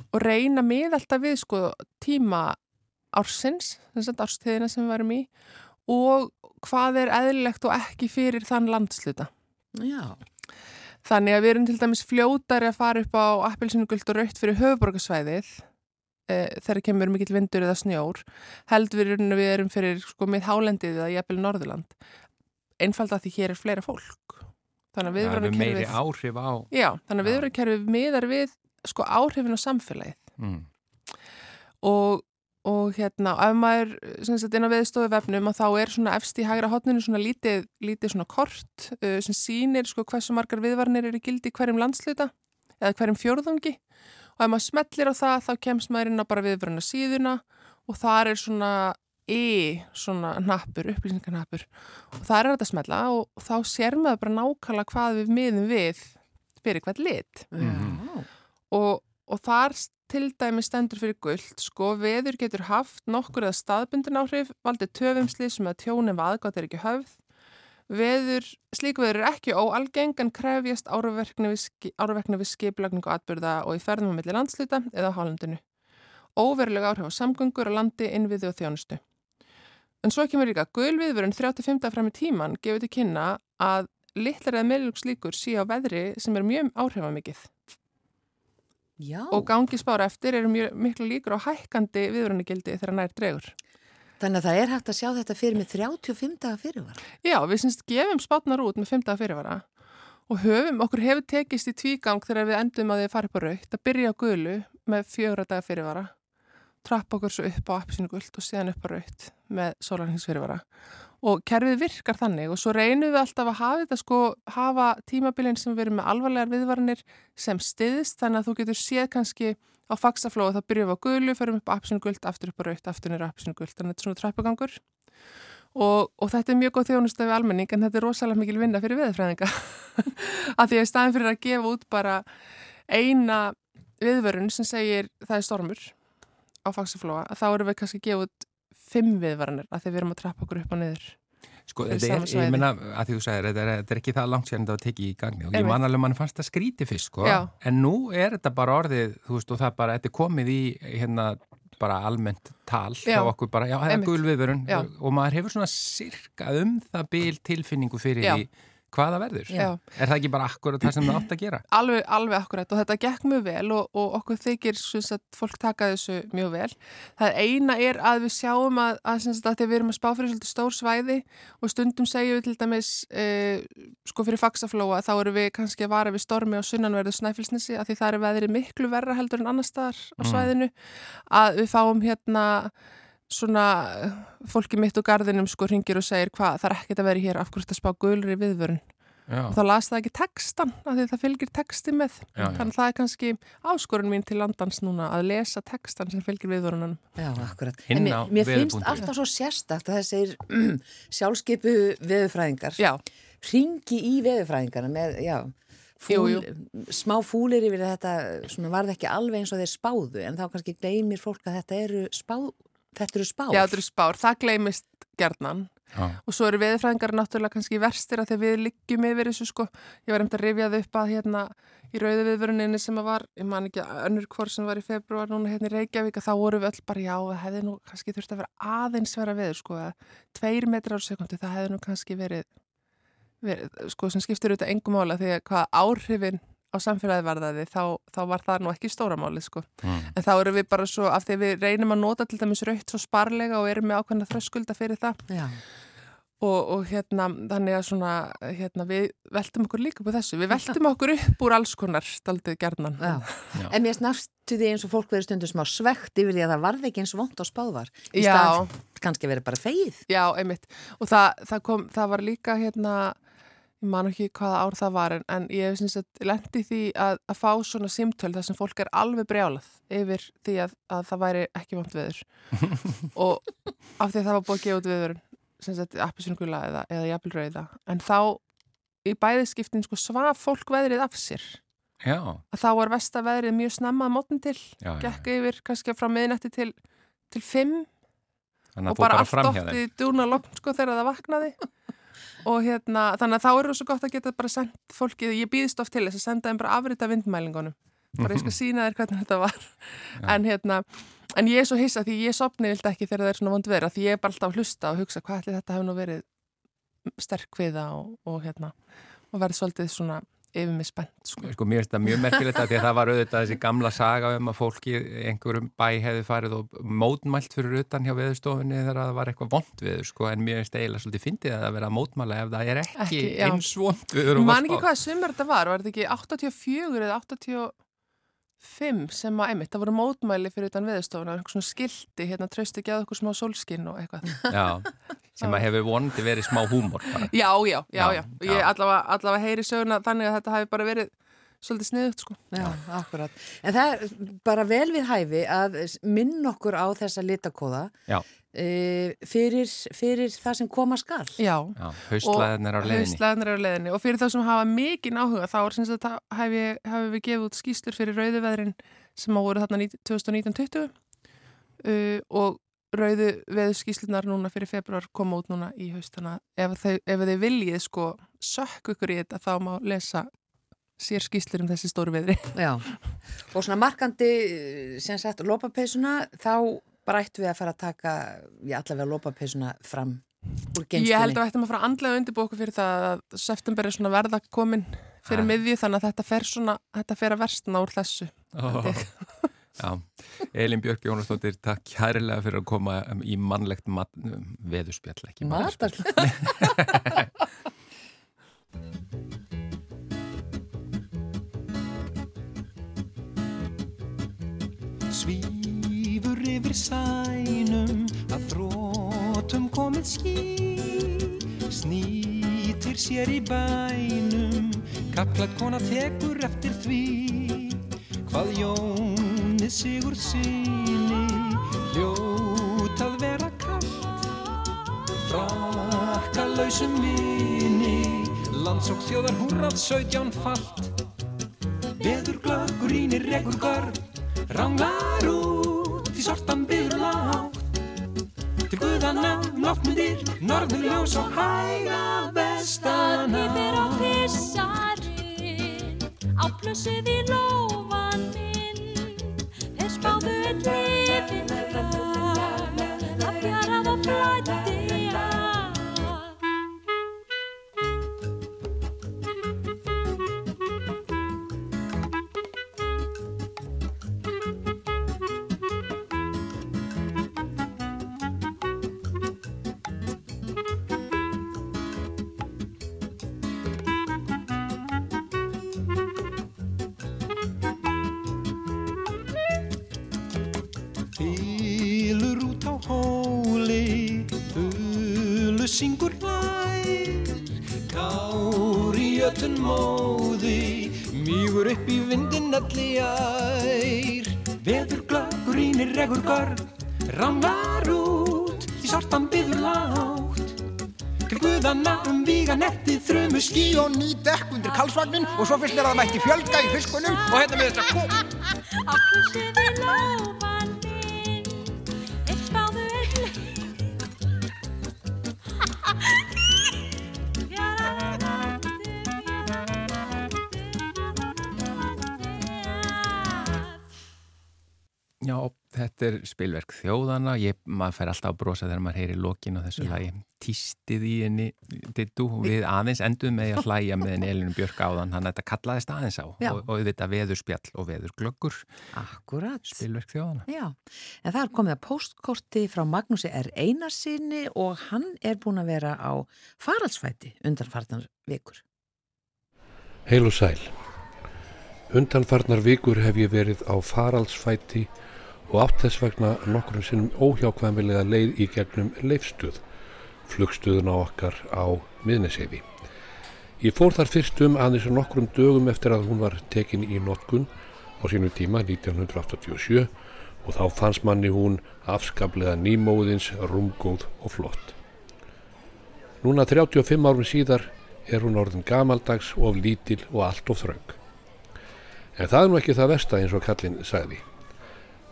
og reyna með alltaf við sko tíma ársins, þess að árstíðina sem við varum í og hvað er eðlilegt og ekki fyrir þann landsluta. já, Þannig að við erum til dæmis fljótari að fara upp á appelsinu guld og raukt fyrir höfuborgarsvæðið e, þegar kemur mikill vindur eða snjór heldur við, erum- við erum fyrir sko með hálendið eða jafnvel Norðurland einfald að því hér er fleira fólk þannig að Það er meiri áhrif á. já, þannig að Já. viðvörunarkerfið miðar við sko áhrifin á samfélagið Mm. og, og hérna ef maður sem sagt inn á veðstofu vefnum að þá er svona efst í hægra hotninu svona lítið, lítið svona kort uh, sem sýnir sko hversu margar viðvarnir eru í gildi í hverjum landsluta eða hverjum fjórðungi. Og ef maður smellir á það þá kemst maður inn á bara viðvarna síðuna og þar er svona e svona hnappur, upplýsingarnappur og þar er þetta að smetla og þá sér maður bara nákvæmlega hvað við miðum við fyrir hvert lit. Já, og, og þar til dæmi stendur fyrir gullt, sko, veður getur haft nokkur eða staðbundin áhrif, valdið töfumslið sem að tjónum aðgátt er ekki höfð. Veður, slík veður er ekki óalgeng en krefjast áraverkni við, við skipulagningu atbyrða og í ferðum á milli landsluta eða á hálendinu. Óverulega áhrif á samgöngur á landi, innviði og þjónustu. En svo kemur líka gulviðvörun 35. fram í tíman gefur til kynna að litlar eða meðlugs líkur sé á veðri sem er mjög áhrifamikið já. og gangi spára eftir eru mjög miklu líkur á hækkandi viðrunagildi þegar nær dregur. Þannig að það er hægt að sjá þetta fyrir með 35 daga fyrirvara. Já, við syns gefum spátnar út með 5. fyrirvara og höfum, okkur hefur tekist í tvígang þegar við endum að fara upp á raukt að byrja á gulu með fjögra daga fyrirvara trappa okkur svo upp á appsinu guld og síðan upp á raukt með sólarhingsfyrirvara og kerfið virkar þannig og svo reynum við alltaf að hafa þetta sko, hafa tímabilin sem við erum með alvarlegar viðvaranir sem stiðist þannig að þú getur séð kannski á faxaflóðu þá byrjum við á gulu, förum upp guld, aftur upp á raukt, aftur nýra appsinu guld, þannig að þetta er svona trappugangur og, og þetta er mjög góð þjónusta við almenning en þetta er rosalega mikil vinna fyrir veðurfræðinga. Að því að staðin fyrir að gefa út bara eina viðvörun sem segir það er stormur á faxaflóa, þá erum við kannski út fimm viðvaranir að því við erum að trappa okkur upp og niður. Sko, þetta er, ég meina, að því þú sagðir, þetta er, þetta er ekki það langt sér en þetta var tekið í gangi og ég man alveg mann fannst það skríti fyrst, sko, Já. en nú er þetta bara orðið, þú veist, og það bara, þetta er komið í, hérna, bara almennt tal Já. hjá okkur bara, já, það er Einmitt. gul viðvörun Já. og maður hefur svona sirka um það bil tilfinningu fyrir Já. því hvað það verður. Já. Er það ekki bara akkurat það sem það átt að gera? Alveg, alveg akkurat og þetta gekk mjög vel og, og okkur þykir að fólk taka þessu mjög vel. Það eina er að við sjáum að, að, að þegar við erum að spá fyrir svolítið stór svæði og stundum segjum við til dæmis eh, sko fyrir faksaflóa þá eru við kannski að vara við stormi á sunnanverðu snæfilsnesi að því það er veðrið miklu verra heldur en annar staðar á Mm. svæðinu að við fáum hérna svona fólki mitt úr garðinum sko ringir og segir hvað það er ekkert að vera hér af hverju þetta spá gulri viðvörun? Já. og þá las það ekki textan af því að það fylgir texti með. Já, þannig að það er kannski áskorun mín til landans núna að lesa textan sem fylgir viðvörunum. Já, akkurat. En mér, mér finnst alltaf svo sérstakt að þessir sjálfskeipu veðurfræðingar Já, ringi í veðurfræðingarna með, já, fúl, Jú, smá fúlir yfir þetta svona varð ekki alveg eins og þeir spáðu en þá kannski gleymir fólk að þetta eru spá, þetta eru spár. já, þetta eru spár, það gleymist gerðnan og svo eru veðurfræðingar náttúrulega kannski verstir að þegar við liggjum yfir þessu sko. Ég var einmitt að rifjað upp að hérna í rauðu viðvöruninni sem að var, ég man ekki að önnur hvort sem var í februar núna hérna í Reykjavík að þá voru við öll bara já, það hefði nú kannski þurft að vera aðeins vera veður sko að tveir metrar á sekundi, það hefði nú kannski verið, verið sko sem skiptir auðvitað engum mála því að hvað áhrifin á samfélagið varðaði þá, þá var það nú ekki stóra máli sko Mm. en þá erum við bara svo, af því við reynum að nota til dæmis raukt svo sparlega og erum með ákveðna þröskulda fyrir það Já, og, og hérna, þannig að svona, hérna, við veltum okkur líka upp á þessu, við veltum okkur upp úr alls konar staldið gerðnan. já. Já. En mér snarstu því eins og fólk verið stundum smá svegt yfir því að það varði ekki eins vond á spáðvar. Í Já. stað kannski verið bara feið. Já, einmitt. Og það, það kom, það var líka hérna, ég man ekki hvaða ár það var en, en ég lendi því að, að fá svona símtöl þar sem fólk er alveg brjálað yfir því að, að það væri ekki vant veður og af því að það var búið að gefa út veður sem sagt appisungula eða, eða jafnvel rauða en þá í bæðiskiptin sko svaf fólk veðrið af sér Já, að þá var vesta veðrið mjög snemma að mótn til, já, já. gekk yfir kannski frá miðnætti til, til fimm og bara bara allt framhjá oft þeim. í dúna lókn sko þegar það vaknaði og hérna, þannig að þá er það svo gott að geta bara sendt fólki, ég býðist oft til þess að senda þeim bara afrita vindmælingunum. Bara ég skal sína þér hvernig þetta var. En hérna, en ég er svo hissa því ég sopni vilt ekki þegar það er svona vond vera því ég er bara alltaf að hlusta og hugsa hvað ætli þetta hefur nú verið sterk kviða og, og hérna og verið svolítið svona yfir mig spennt sko. Sko, mér finnst það mjög merkilegt að því að það var auðvitað þessi gamla saga um að fólki einhverjum bæ hefði farið og mótmælt fyrir utan hjá veðurstofunni þegar það var eitthvað vond veður, sko, en mér finnst eiginlega svolítið fyndið að það vera mótmæla ef það er ekki, Ekki, eins vond veður man ekki hvað sumar þetta var, var þetta ekki 84 eða 85 sem að einmitt, það voru mótmæli fyrir utan svona skilti, hérna trausti ekki að okkur smá sólskinn og eitthvað. Sem að hefur vonandi verið smá húmor bara. Já, já, já, Já, já. Ég allavega, allavega heyri söguna þannig að þetta hafi bara verið svolítið sniðugt, sko. Já, akkurat. En það er bara vel við hæfi að minn okkur á þessa litakóða Já, e, fyrir, fyrir það sem koma skal. Já. já, haustlæðin er á leiðinni. Haustlæðin er á leiðinni og fyrir þá sem hafa mikið áhuga þá er sem sagt að hafi, hafi við gefið út skýslur fyrir rauðuveðrin sem á voru þarna 2019-20 uh, og rauðu veðu skýslunar núna fyrir februar koma út núna í haust þannig að ef, þau, ef þið viljið sko sökk ykkur í þetta þá má lesa sér skýslur um þessi stóru veðri. Já, og svona markandi sem sagt lopapeisuna þá bara ættum við að fara að taka já, allavega lopapeisuna fram úr Ég held að við ættum að fara andlega undirbúið okkur fyrir það að september er svona verða komin fyrir Ha. miðju þannig að þetta fer svona, þetta fer að versna úr þessu. Já, Elin Björk Jónastóttir, takk kærlega fyrir að koma í mannlegt mat, veðurspjall, ekki Matar. Svífur yfir sænum að þrótum komið ský. Snýtir sér í bænum Kallat kona tekur eftir því. Hvað Jóni sigur síni Hljót að vera kallt Frakka lausum vini Landsók þjóðar húrrað sautján fallt Veður glöggur ínir rekur görn Ranglar út í sortan byður lágt. Til guðana náttmyndir Norður ljós og hæga vestana Yfir á pissarinn Á plössuð í minn Þeir spáðu einn syngur lær Kár í ötun móði Mýgur upp í vindin alli ær. Veður glöggur ínir regur garð Ramlar út í svartan byður látt Til guðana um víga nettið þrjumu skí og ný dekk undir kalsvagnin og svo fyrst er að það mætti fjölga í fiskunum og hérna með þessa kó... þetta er spilverk þjóðana, ég, maður fer alltaf að brosa þegar maður heyri lokin á þessu Já. lagi, tístið í henni, dittu, við aðeins endum með að hlæja með henni Elinu Björk áðan, hann þetta kallaðist aðeins á Já. og, og þetta veðurspjall og veðurglöggur, Akkurat. spilverk þjóðana. Já, en það er komið að postkorti frá Magnúsi R. Einarsinni og hann er búin að vera á faraldsfæti undanfarnar vikur. Heil og sæl. Undanfarnar vikur hef ég verið á faraldsfæti og átt þess vegna nokkrum sinnum óhjákvæmilega leið í gegnum leifstuð, flugstuðuna okkar á miðneseiði. Ég fór þar fyrst um aðeins nokkrum dögum eftir að hún var tekin í notkun á sínu tíma 1987 og þá fannst manni hún afskaplega nýmóðins, rúmgóð og flott. Núna 35 árum síðar er hún orðin gamaldags og lítil og allt of þröng. En það er nú ekki það versta eins og kallinn sagði.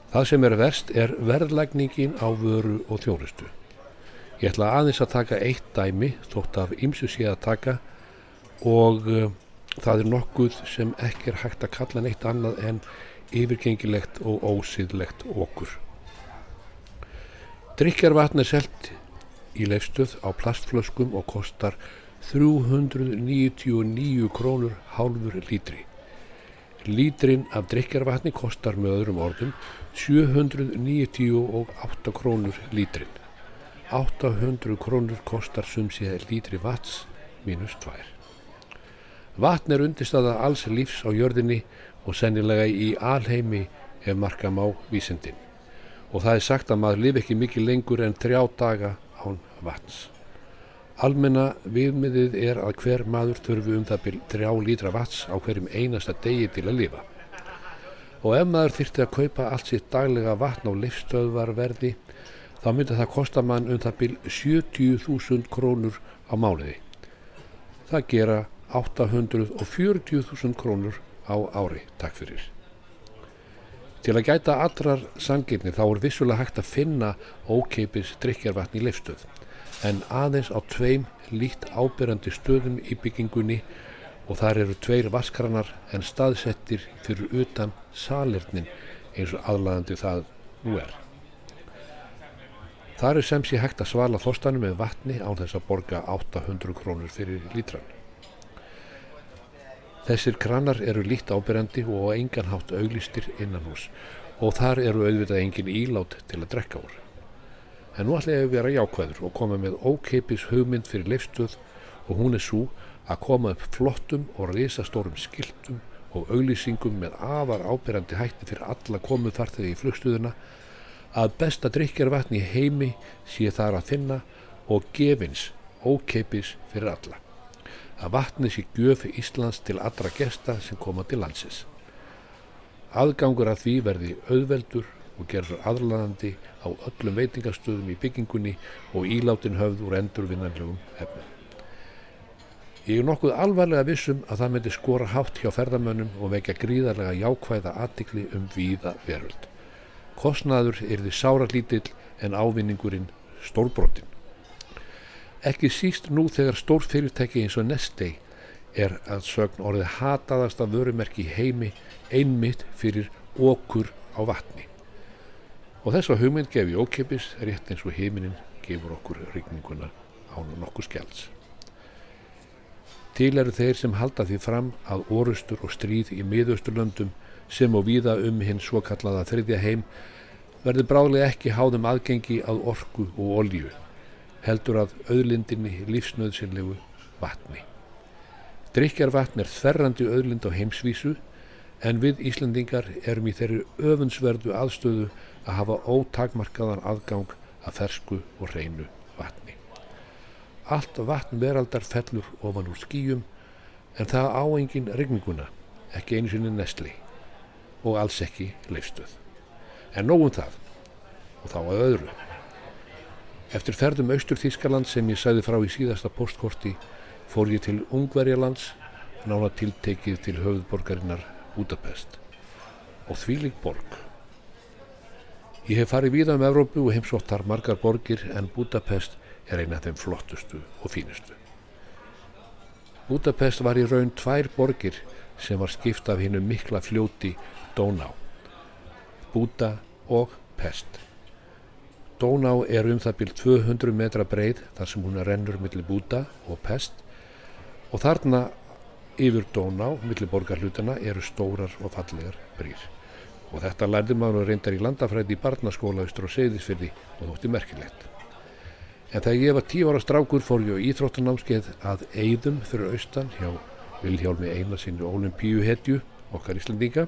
Það sem er verst er verðlagningin á vöru og þjónustu. Ég ætla aðeins að taka eitt dæmi þótt af ymsu sé að taka og uh, það er nokkuð sem ekki er hægt að kalla neitt annað en yfirgengilegt og ósýðlegt okkur. Drykjarvatn er selt í leifstöð á plastflöskum og kostar 399 krónur hálfur lítri. Lítrin af drikjarvatni kostar með öðrum orðum 798 krónur lítrin. 800 krónur kostar sumsið lítri vats mínus 2. Vatn er undirstaða alls lífs á jörðinni og sennilega í alheimi ef marka má vísindin. Og það er sagt að maður lifi ekki mikið lengur en þrjá daga án vatns. Almenna viðmiðið er að hver maður þurfi um það byrj þrjá lítra vats á hverjum einasta degi til að lifa. Og ef maður þyrfti að kaupa allt sitt daglega vatn á livstöðvarverði þá myndi það kosta mann um það byrj 70.000 krónur á mánuði. Það gera 840.000 krónur á ári. Takk fyrir. Til að gæta allrar sangirni þá er vissulega hægt að finna ókeipis drikjarvatn í leifstöð en aðeins á tveim líkt ábyrjandi stöðum í byggingunni og þar eru tveir vaskranar en staðsettir fyrir utan salirnin eins og aðlaðandi það nú er. Þar er sem sé hægt að svala þorstanum með vatni án þess að borga 800 krónur fyrir lítran. Þessir kranar eru líkt ábyrjandi og á engan hátt auglistir innan hús og þar eru auðvitað engin ílát til að drekka úr. En nú ætla ég að vera jákvæður og koma með ókeipis hugmynd fyrir leifstöð og hún er svo að koma upp flottum og risastórum skiltum og auglýsingum með afar ábyrjandi hætti fyrir alla komu þar þegar í flugstuðuna að besta drikjarvatn í heimi sé þar að finna og gefins ókeipis fyrir alla. Að vatni sé gjöf Íslands til allra gesta sem koma til landsins. Aðgangur að því verði auðveldur og gerður aðlaðandi á öllum veitingastöðum í byggingunni og ílátin höfð úr endurvinnanlegum efnum. Ég er nokkuð alvarlega vissum að það myndi skora hátt hjá ferðamönnum og vekja gríðarlega jákvæða aðtikli um víða veröld. Kostnaður er því sáralítill en ávinningurinn stórbrotin. Ekki síst nú þegar stór fyrirtæki eins og Nestey er að sögn orðið hataðasta vörumerki heimi einmitt fyrir okkur á vatni. Og þess að hugmynd gefi ókipis rétt eins og heiminin gefur okkur rigninguna án nokkuð skjáls. Til eru þeir sem halda því fram að orustur og stríð í miðausturlöndum sem og víða um hinn svo kallaða þriðja heim verði bráðlega ekki háðum aðgengi að orku og olju, heldur að auðlindinni lífsnöðsynlegu vatni. Drykjarvatn er þerrandi auðlind á heimsvísu en við Íslandingar erum í þeirri öfunnsverðu aðstöðu að hafa ótakmarkaðan aðgang að fersku og hreinu. Allt vatn veraldar fellur ofan úr skýjum en það á engin regninguna, ekki einu sinni nestli og alls ekki leifstöð. En nógum það og þá að öðru. Eftir ferðum austur Þískaland sem ég sæði frá í síðasta postkorti fór ég til Ungverjalands, nána tiltekið til höfðborgarinnar Budapest og þvílig borg. Ég hef farið víða um Evrópu og heimsótt þar margar borgir en Budapest er eina af þeim flottustu og fínustu. Budapest var í raun tvær borgir sem var skipt af hinnu mikla fljóti Dóná. Buda og Pest. Dóná er um það byrj 200 metra breið þar sem hún rennur millir Buda og Pest og þarna yfir Dóná, millir borgarhlutana, eru stórar og fallegar brýr. Og þetta lærði maður reyndar í landafræði í barnaskóla austur á Seyðisfyrði og þótti merkilegt. En þegar ég var tíu ára strákur fór ég á íþróttanámskeið að eigðum fyrir austan hjá Vilhjálmi Einarsinni Ólimpíuhetju, okkar Íslandinga.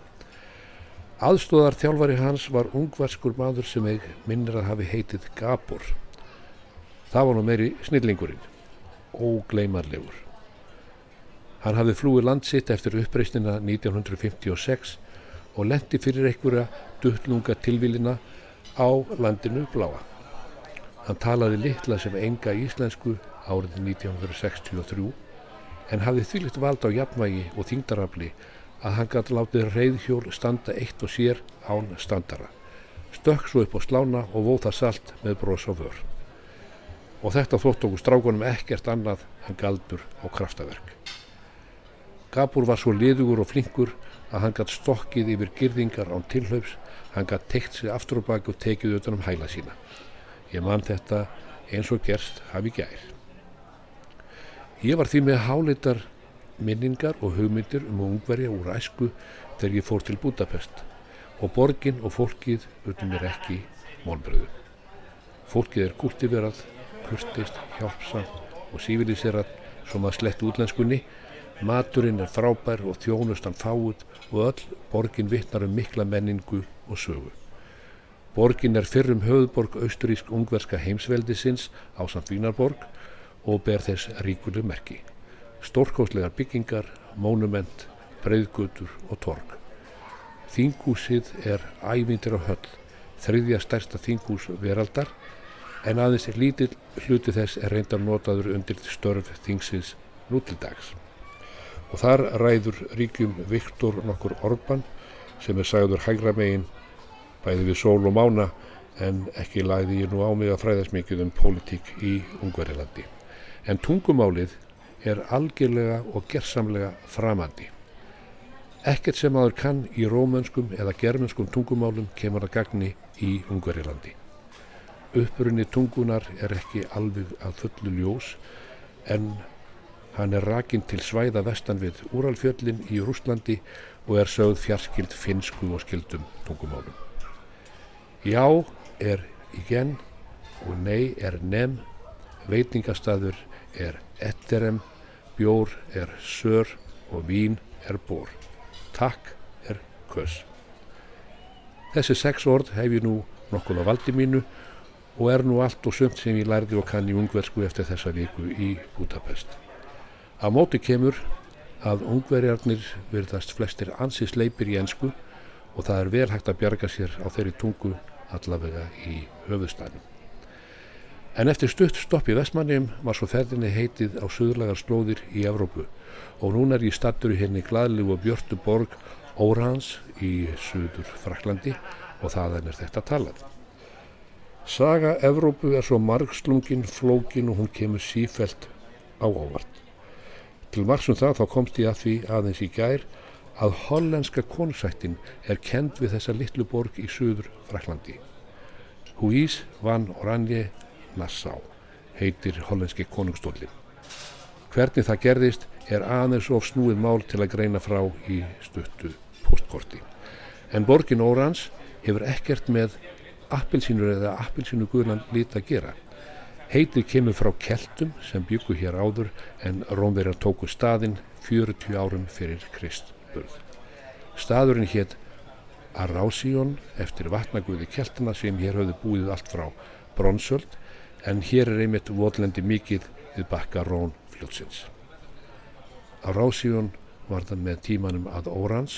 Aðstóðar þjálfari hans var ungvarskur maður sem ég minnir að hafi heitið Gabor. Það var nú meiri snillingurinn, ógleimarlegur. Hann hafði flúið landsitt eftir uppreysnina 1956 og lendi fyrir einhverja duttlunga tilvílina á landinu bláa. Hann talaði litla sem enga íslensku árið 1963 en hafði þýlitt vald á jafnvægi og þingdarafli að hann gæti látið reyðhjól standa eitt og sér án standara. Stökk svo upp á slána og vóð það salt með bros á vör. Og þetta þótt okkur strákunum ekkert annað en galdur og kraftaverk. Gabur var svo liðugur og flinkur að hann gæti stokkið yfir girðingar án tilhaups, hann gæti teikt sig aftur og baki og tekið utan um hæla sína. Ég man þetta eins og gerst hafi gær. Ég var því með háleitar minningar og hugmyndir um ungverja úr æsku þegar ég fór til Budapest og borgin og fólkið utan mér ekki mónbröðu. Fólkið er kultiverað, kurtist, hjálpsamt og síviliserað svo maður slett útlenskunni, maturinn er frábær og þjónustan fáið og öll borgin vittnar um mikla menningu og sögu. Borgin er fyrrum höfðborg austurísk-ungverska heimsveldisins á samt Vínarborg og ber þess ríkuleg merki. Stórkóslegar byggingar, mónument, breyðgutur og torg. Þingúsið er ævindir á höll, þriðja stærsta þingús veraldar en aðeins lítill hluti þess er reyndar notaður undir störf þingsins nútildags. Og þar ræður ríkjum Viktor nokkur Orban sem er sagður hægra megin bæði við sól og mána en ekki lagði ég nú á mig að fræðast mikið um pólitík í Ungverilandi. En tungumálið er algjörlega og gersamlega framandi. Ekkert sem aður kann í rómönskum eða germanskum tungumálum kemur að gagni í Ungverilandi. Upprunni tungunar er ekki alveg að fullu ljós en hann er rakinn til svæða vestan við Úralfjöllin í Rúslandi og er sögð fjarskild finsku og skildum tungumálum. Já er igen og nei er nem, veitingastæður er etterem, bjór er sör og vín er bór. Takk er kös. Þessi sex orð hef ég nú nokkuð á valdi mínu og er nú allt og sömt sem ég lærði og kann í ungversku eftir þessa viku í Budapest. Á móti kemur að ungverjarnir verðast flestir ansins leipir í ensku og það er vel hægt að bjarga sér á þeirri tungu allavega í höfustænum. En eftir stutt stopp í Vestmannum var svo ferðinni heitið á söðurlegar slóðir í Evrópu og núna er ég stattur í henni gladlegu og björtu borg Órans í söður Fraklandi og þaðan er þetta talað. Saga Evrópu er svo margslungin, flókin og hún kemur sífelt á óvart. Til margsum það þá komst ég að því aðeins í gær að hollenska konusættin er kend við þessa litlu borg í söður Fraklandi. Huís van Oranje Nassau heitir hollenski konungstólinn. Hvernig það gerðist er aðeins of snúið mál til að greina frá í stuttu postkorti. En borgin Órans hefur ekkert með appilsínur eða appilsínu guðlan lit að gera. Heitið kemur frá keltum sem byggu hér áður en rómverjar tóku staðinn 40 árum fyrir Kristburð. Staðurinn hétt Arásíón eftir vatnaguði keltana sem hér höfðu búið allt frá bronsöld en hér er einmitt votlendi mikið við bakka Rón fljótsins. Á Rásíun var það með tímanum að Órans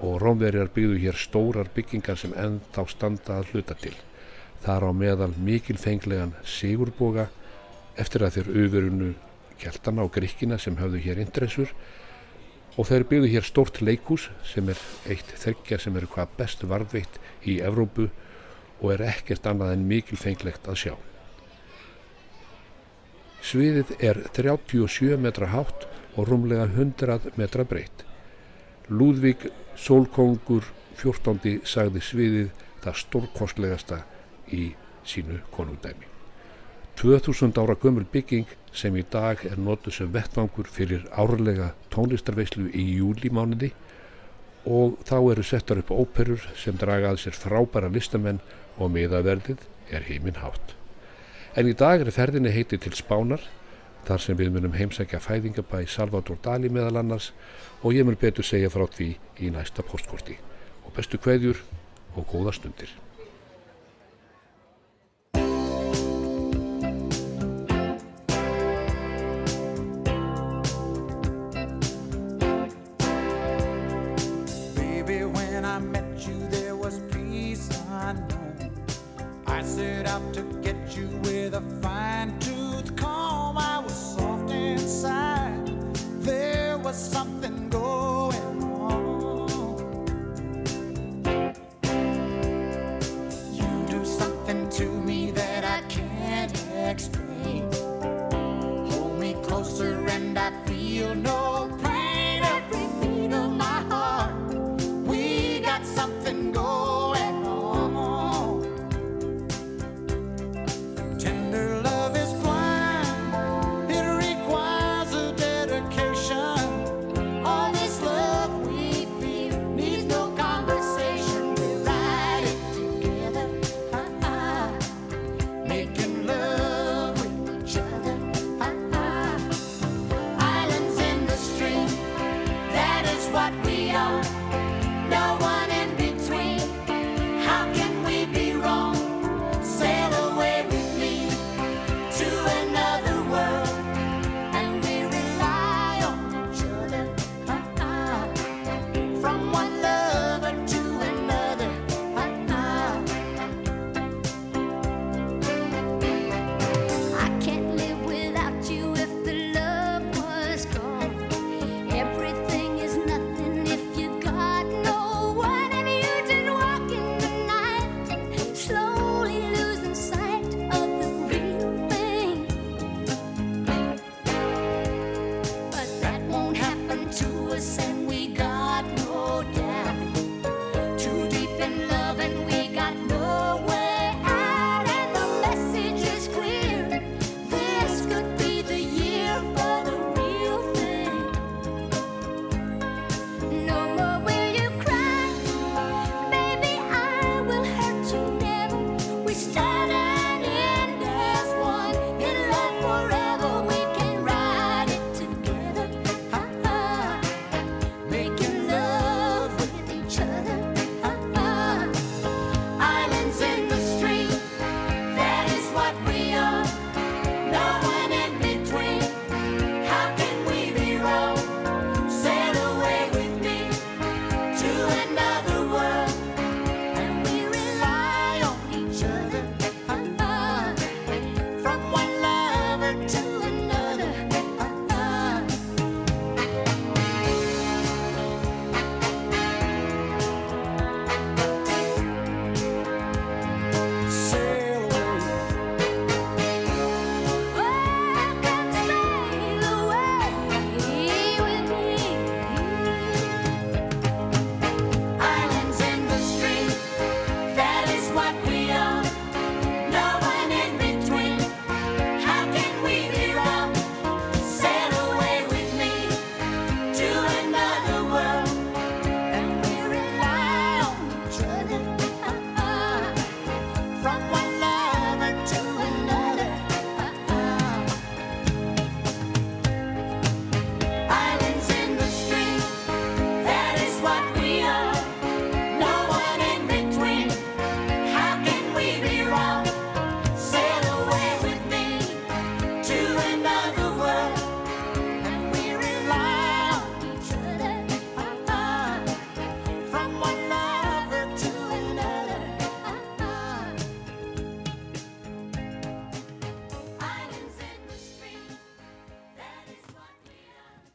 og Rómverjar byggðu hér stórar byggingar sem enn þá standa að hluta til. Þar á meðal mikilfenglegan Sigurboga eftir að þeir auðverunu kjeltana og gríkina sem hafðu hér indressur og þeir byggðu hér stórt leikús sem er eitt þryggja sem eru hvað best varðveitt í Evrópu og er ekkert annað en mikilfenglegt að sjá. Sviðið er 37 metra hátt og rúmlega 100 metra breytt. Lúðvík Sólkongur 14. sagði sviðið það stórkostlegasta í sínu konungdæmi. 2000 ára gömul bygging sem í dag er notuð sem vettvangur fyrir árlega tónlistarveislu í júlimániði og þá eru settar upp óperur sem draga að sér frábæra listamenn og miðaverðið er heiminn hátt. En í dag er ferðinni heiti til Spánar þar sem við munum heimsækja fæðingabæ Salvador Dali meðal annars og ég mun betur segja frá því í næsta postkorti. Og bestu kveðjur og góða stundir. next.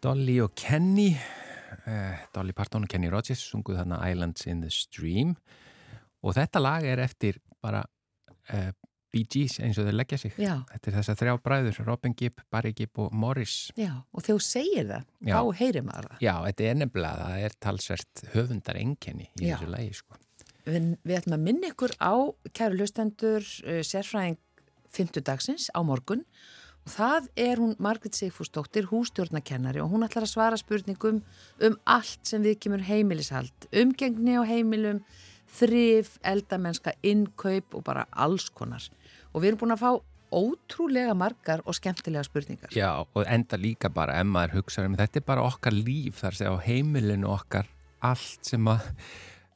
Dolly og Kenny uh, Dolly Parton og Kenny Rogers sunguð þarna Islands in the Stream og þetta lag er eftir bara uh, Bee Gees eins og þau leggja sig Já. þetta er þess að þrjá bræður, Robin Gibb, Barry Gibb og Morris Já, og þegar þú segir það, Já. þá heyrir maður það. Já, þetta er nefnilega, það er talsvert höfundar enkenni í Já. þessu lagi sko. Við, við ætlum að minna ykkur á, kæru hlustendur, uh, sérfræðing fymtudagsins á morgun og það er hún Margrit Sigfúsdóttir, hústjórnakennari og hún ætlar að svara spurningum um allt sem við kemur heimilishald, umgengni á heimilum, þrif, eldamennska, innkaup og bara alls konar. Og við erum búin að fá ótrúlega margar og skemmtilega spurningar. Já, og enda líka bara ef maður hugsa um þetta er bara okkar líf þar sem á heimilinu okkar allt sem að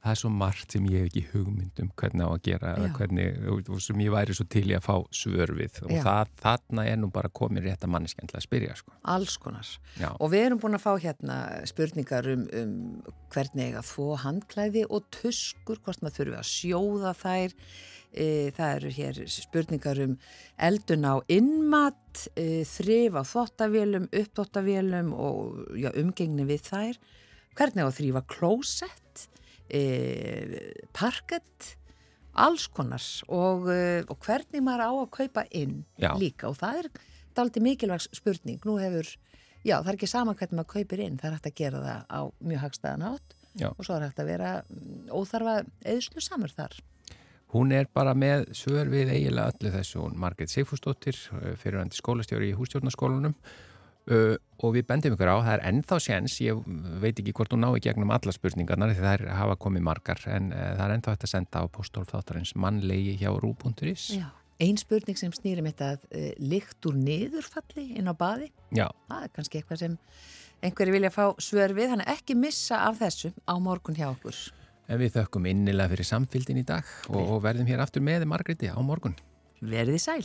það er svo margt sem ég hef ekki hugmynd um hvernig á að gera hvernig, og- sem ég væri svo til í að fá svör við og það, þarna er nú bara komið rétt að manneskjandla að spyrja sko. Alls konar. Já. Og við erum búin að fá hérna spurningar um, um hvernig eiga þvó handklæði og tuskur, hvort maður þurfi að sjóða þær. E, það eru hér spurningar um eldun á innmat, e, þrif á þvottavélum, uppþvottavélum og já, umgengni við þær. Hvernig á að þrýfa klósett, e, parkett, alls konar og, e, og hvernig maður á að kaupa inn Já. líka og það er daldi mikilvæg spurning. Nú hefur, já það er ekki sama hvernig maður kaupir inn, það er hægt að gera það á mjög hagstæðan átt Já. og svo er hægt að vera mm, óþarfa eðslu samur þar. Hún er bara með svör við eiginlega öllu þessu, hún Margrét Sigfúsdóttir fyrirvændi skólastjóri í hústjórnarskólanum uh, og við bendum ykkur á, það er ennþá séns, ég veit ekki hvort hún ná í gegnum alla spurningarnar því það er, hafa komið margar en uh, það er ennþá hægt að senda á postólfþáttarins mannlegi hjá rú.is Já. Ein spurning sem snýrum þetta að uh, lykt úr niðurfalli inn á baði. Já, Það er kannski eitthvað sem einhverju vilja fá svör við, þannig ekki missa af þessu á morgun hjá okkur. en við þökkum innilega fyrir samfylgdin í dag og, og verðum hér aftur með Margréti á morgun. Verðið sæl.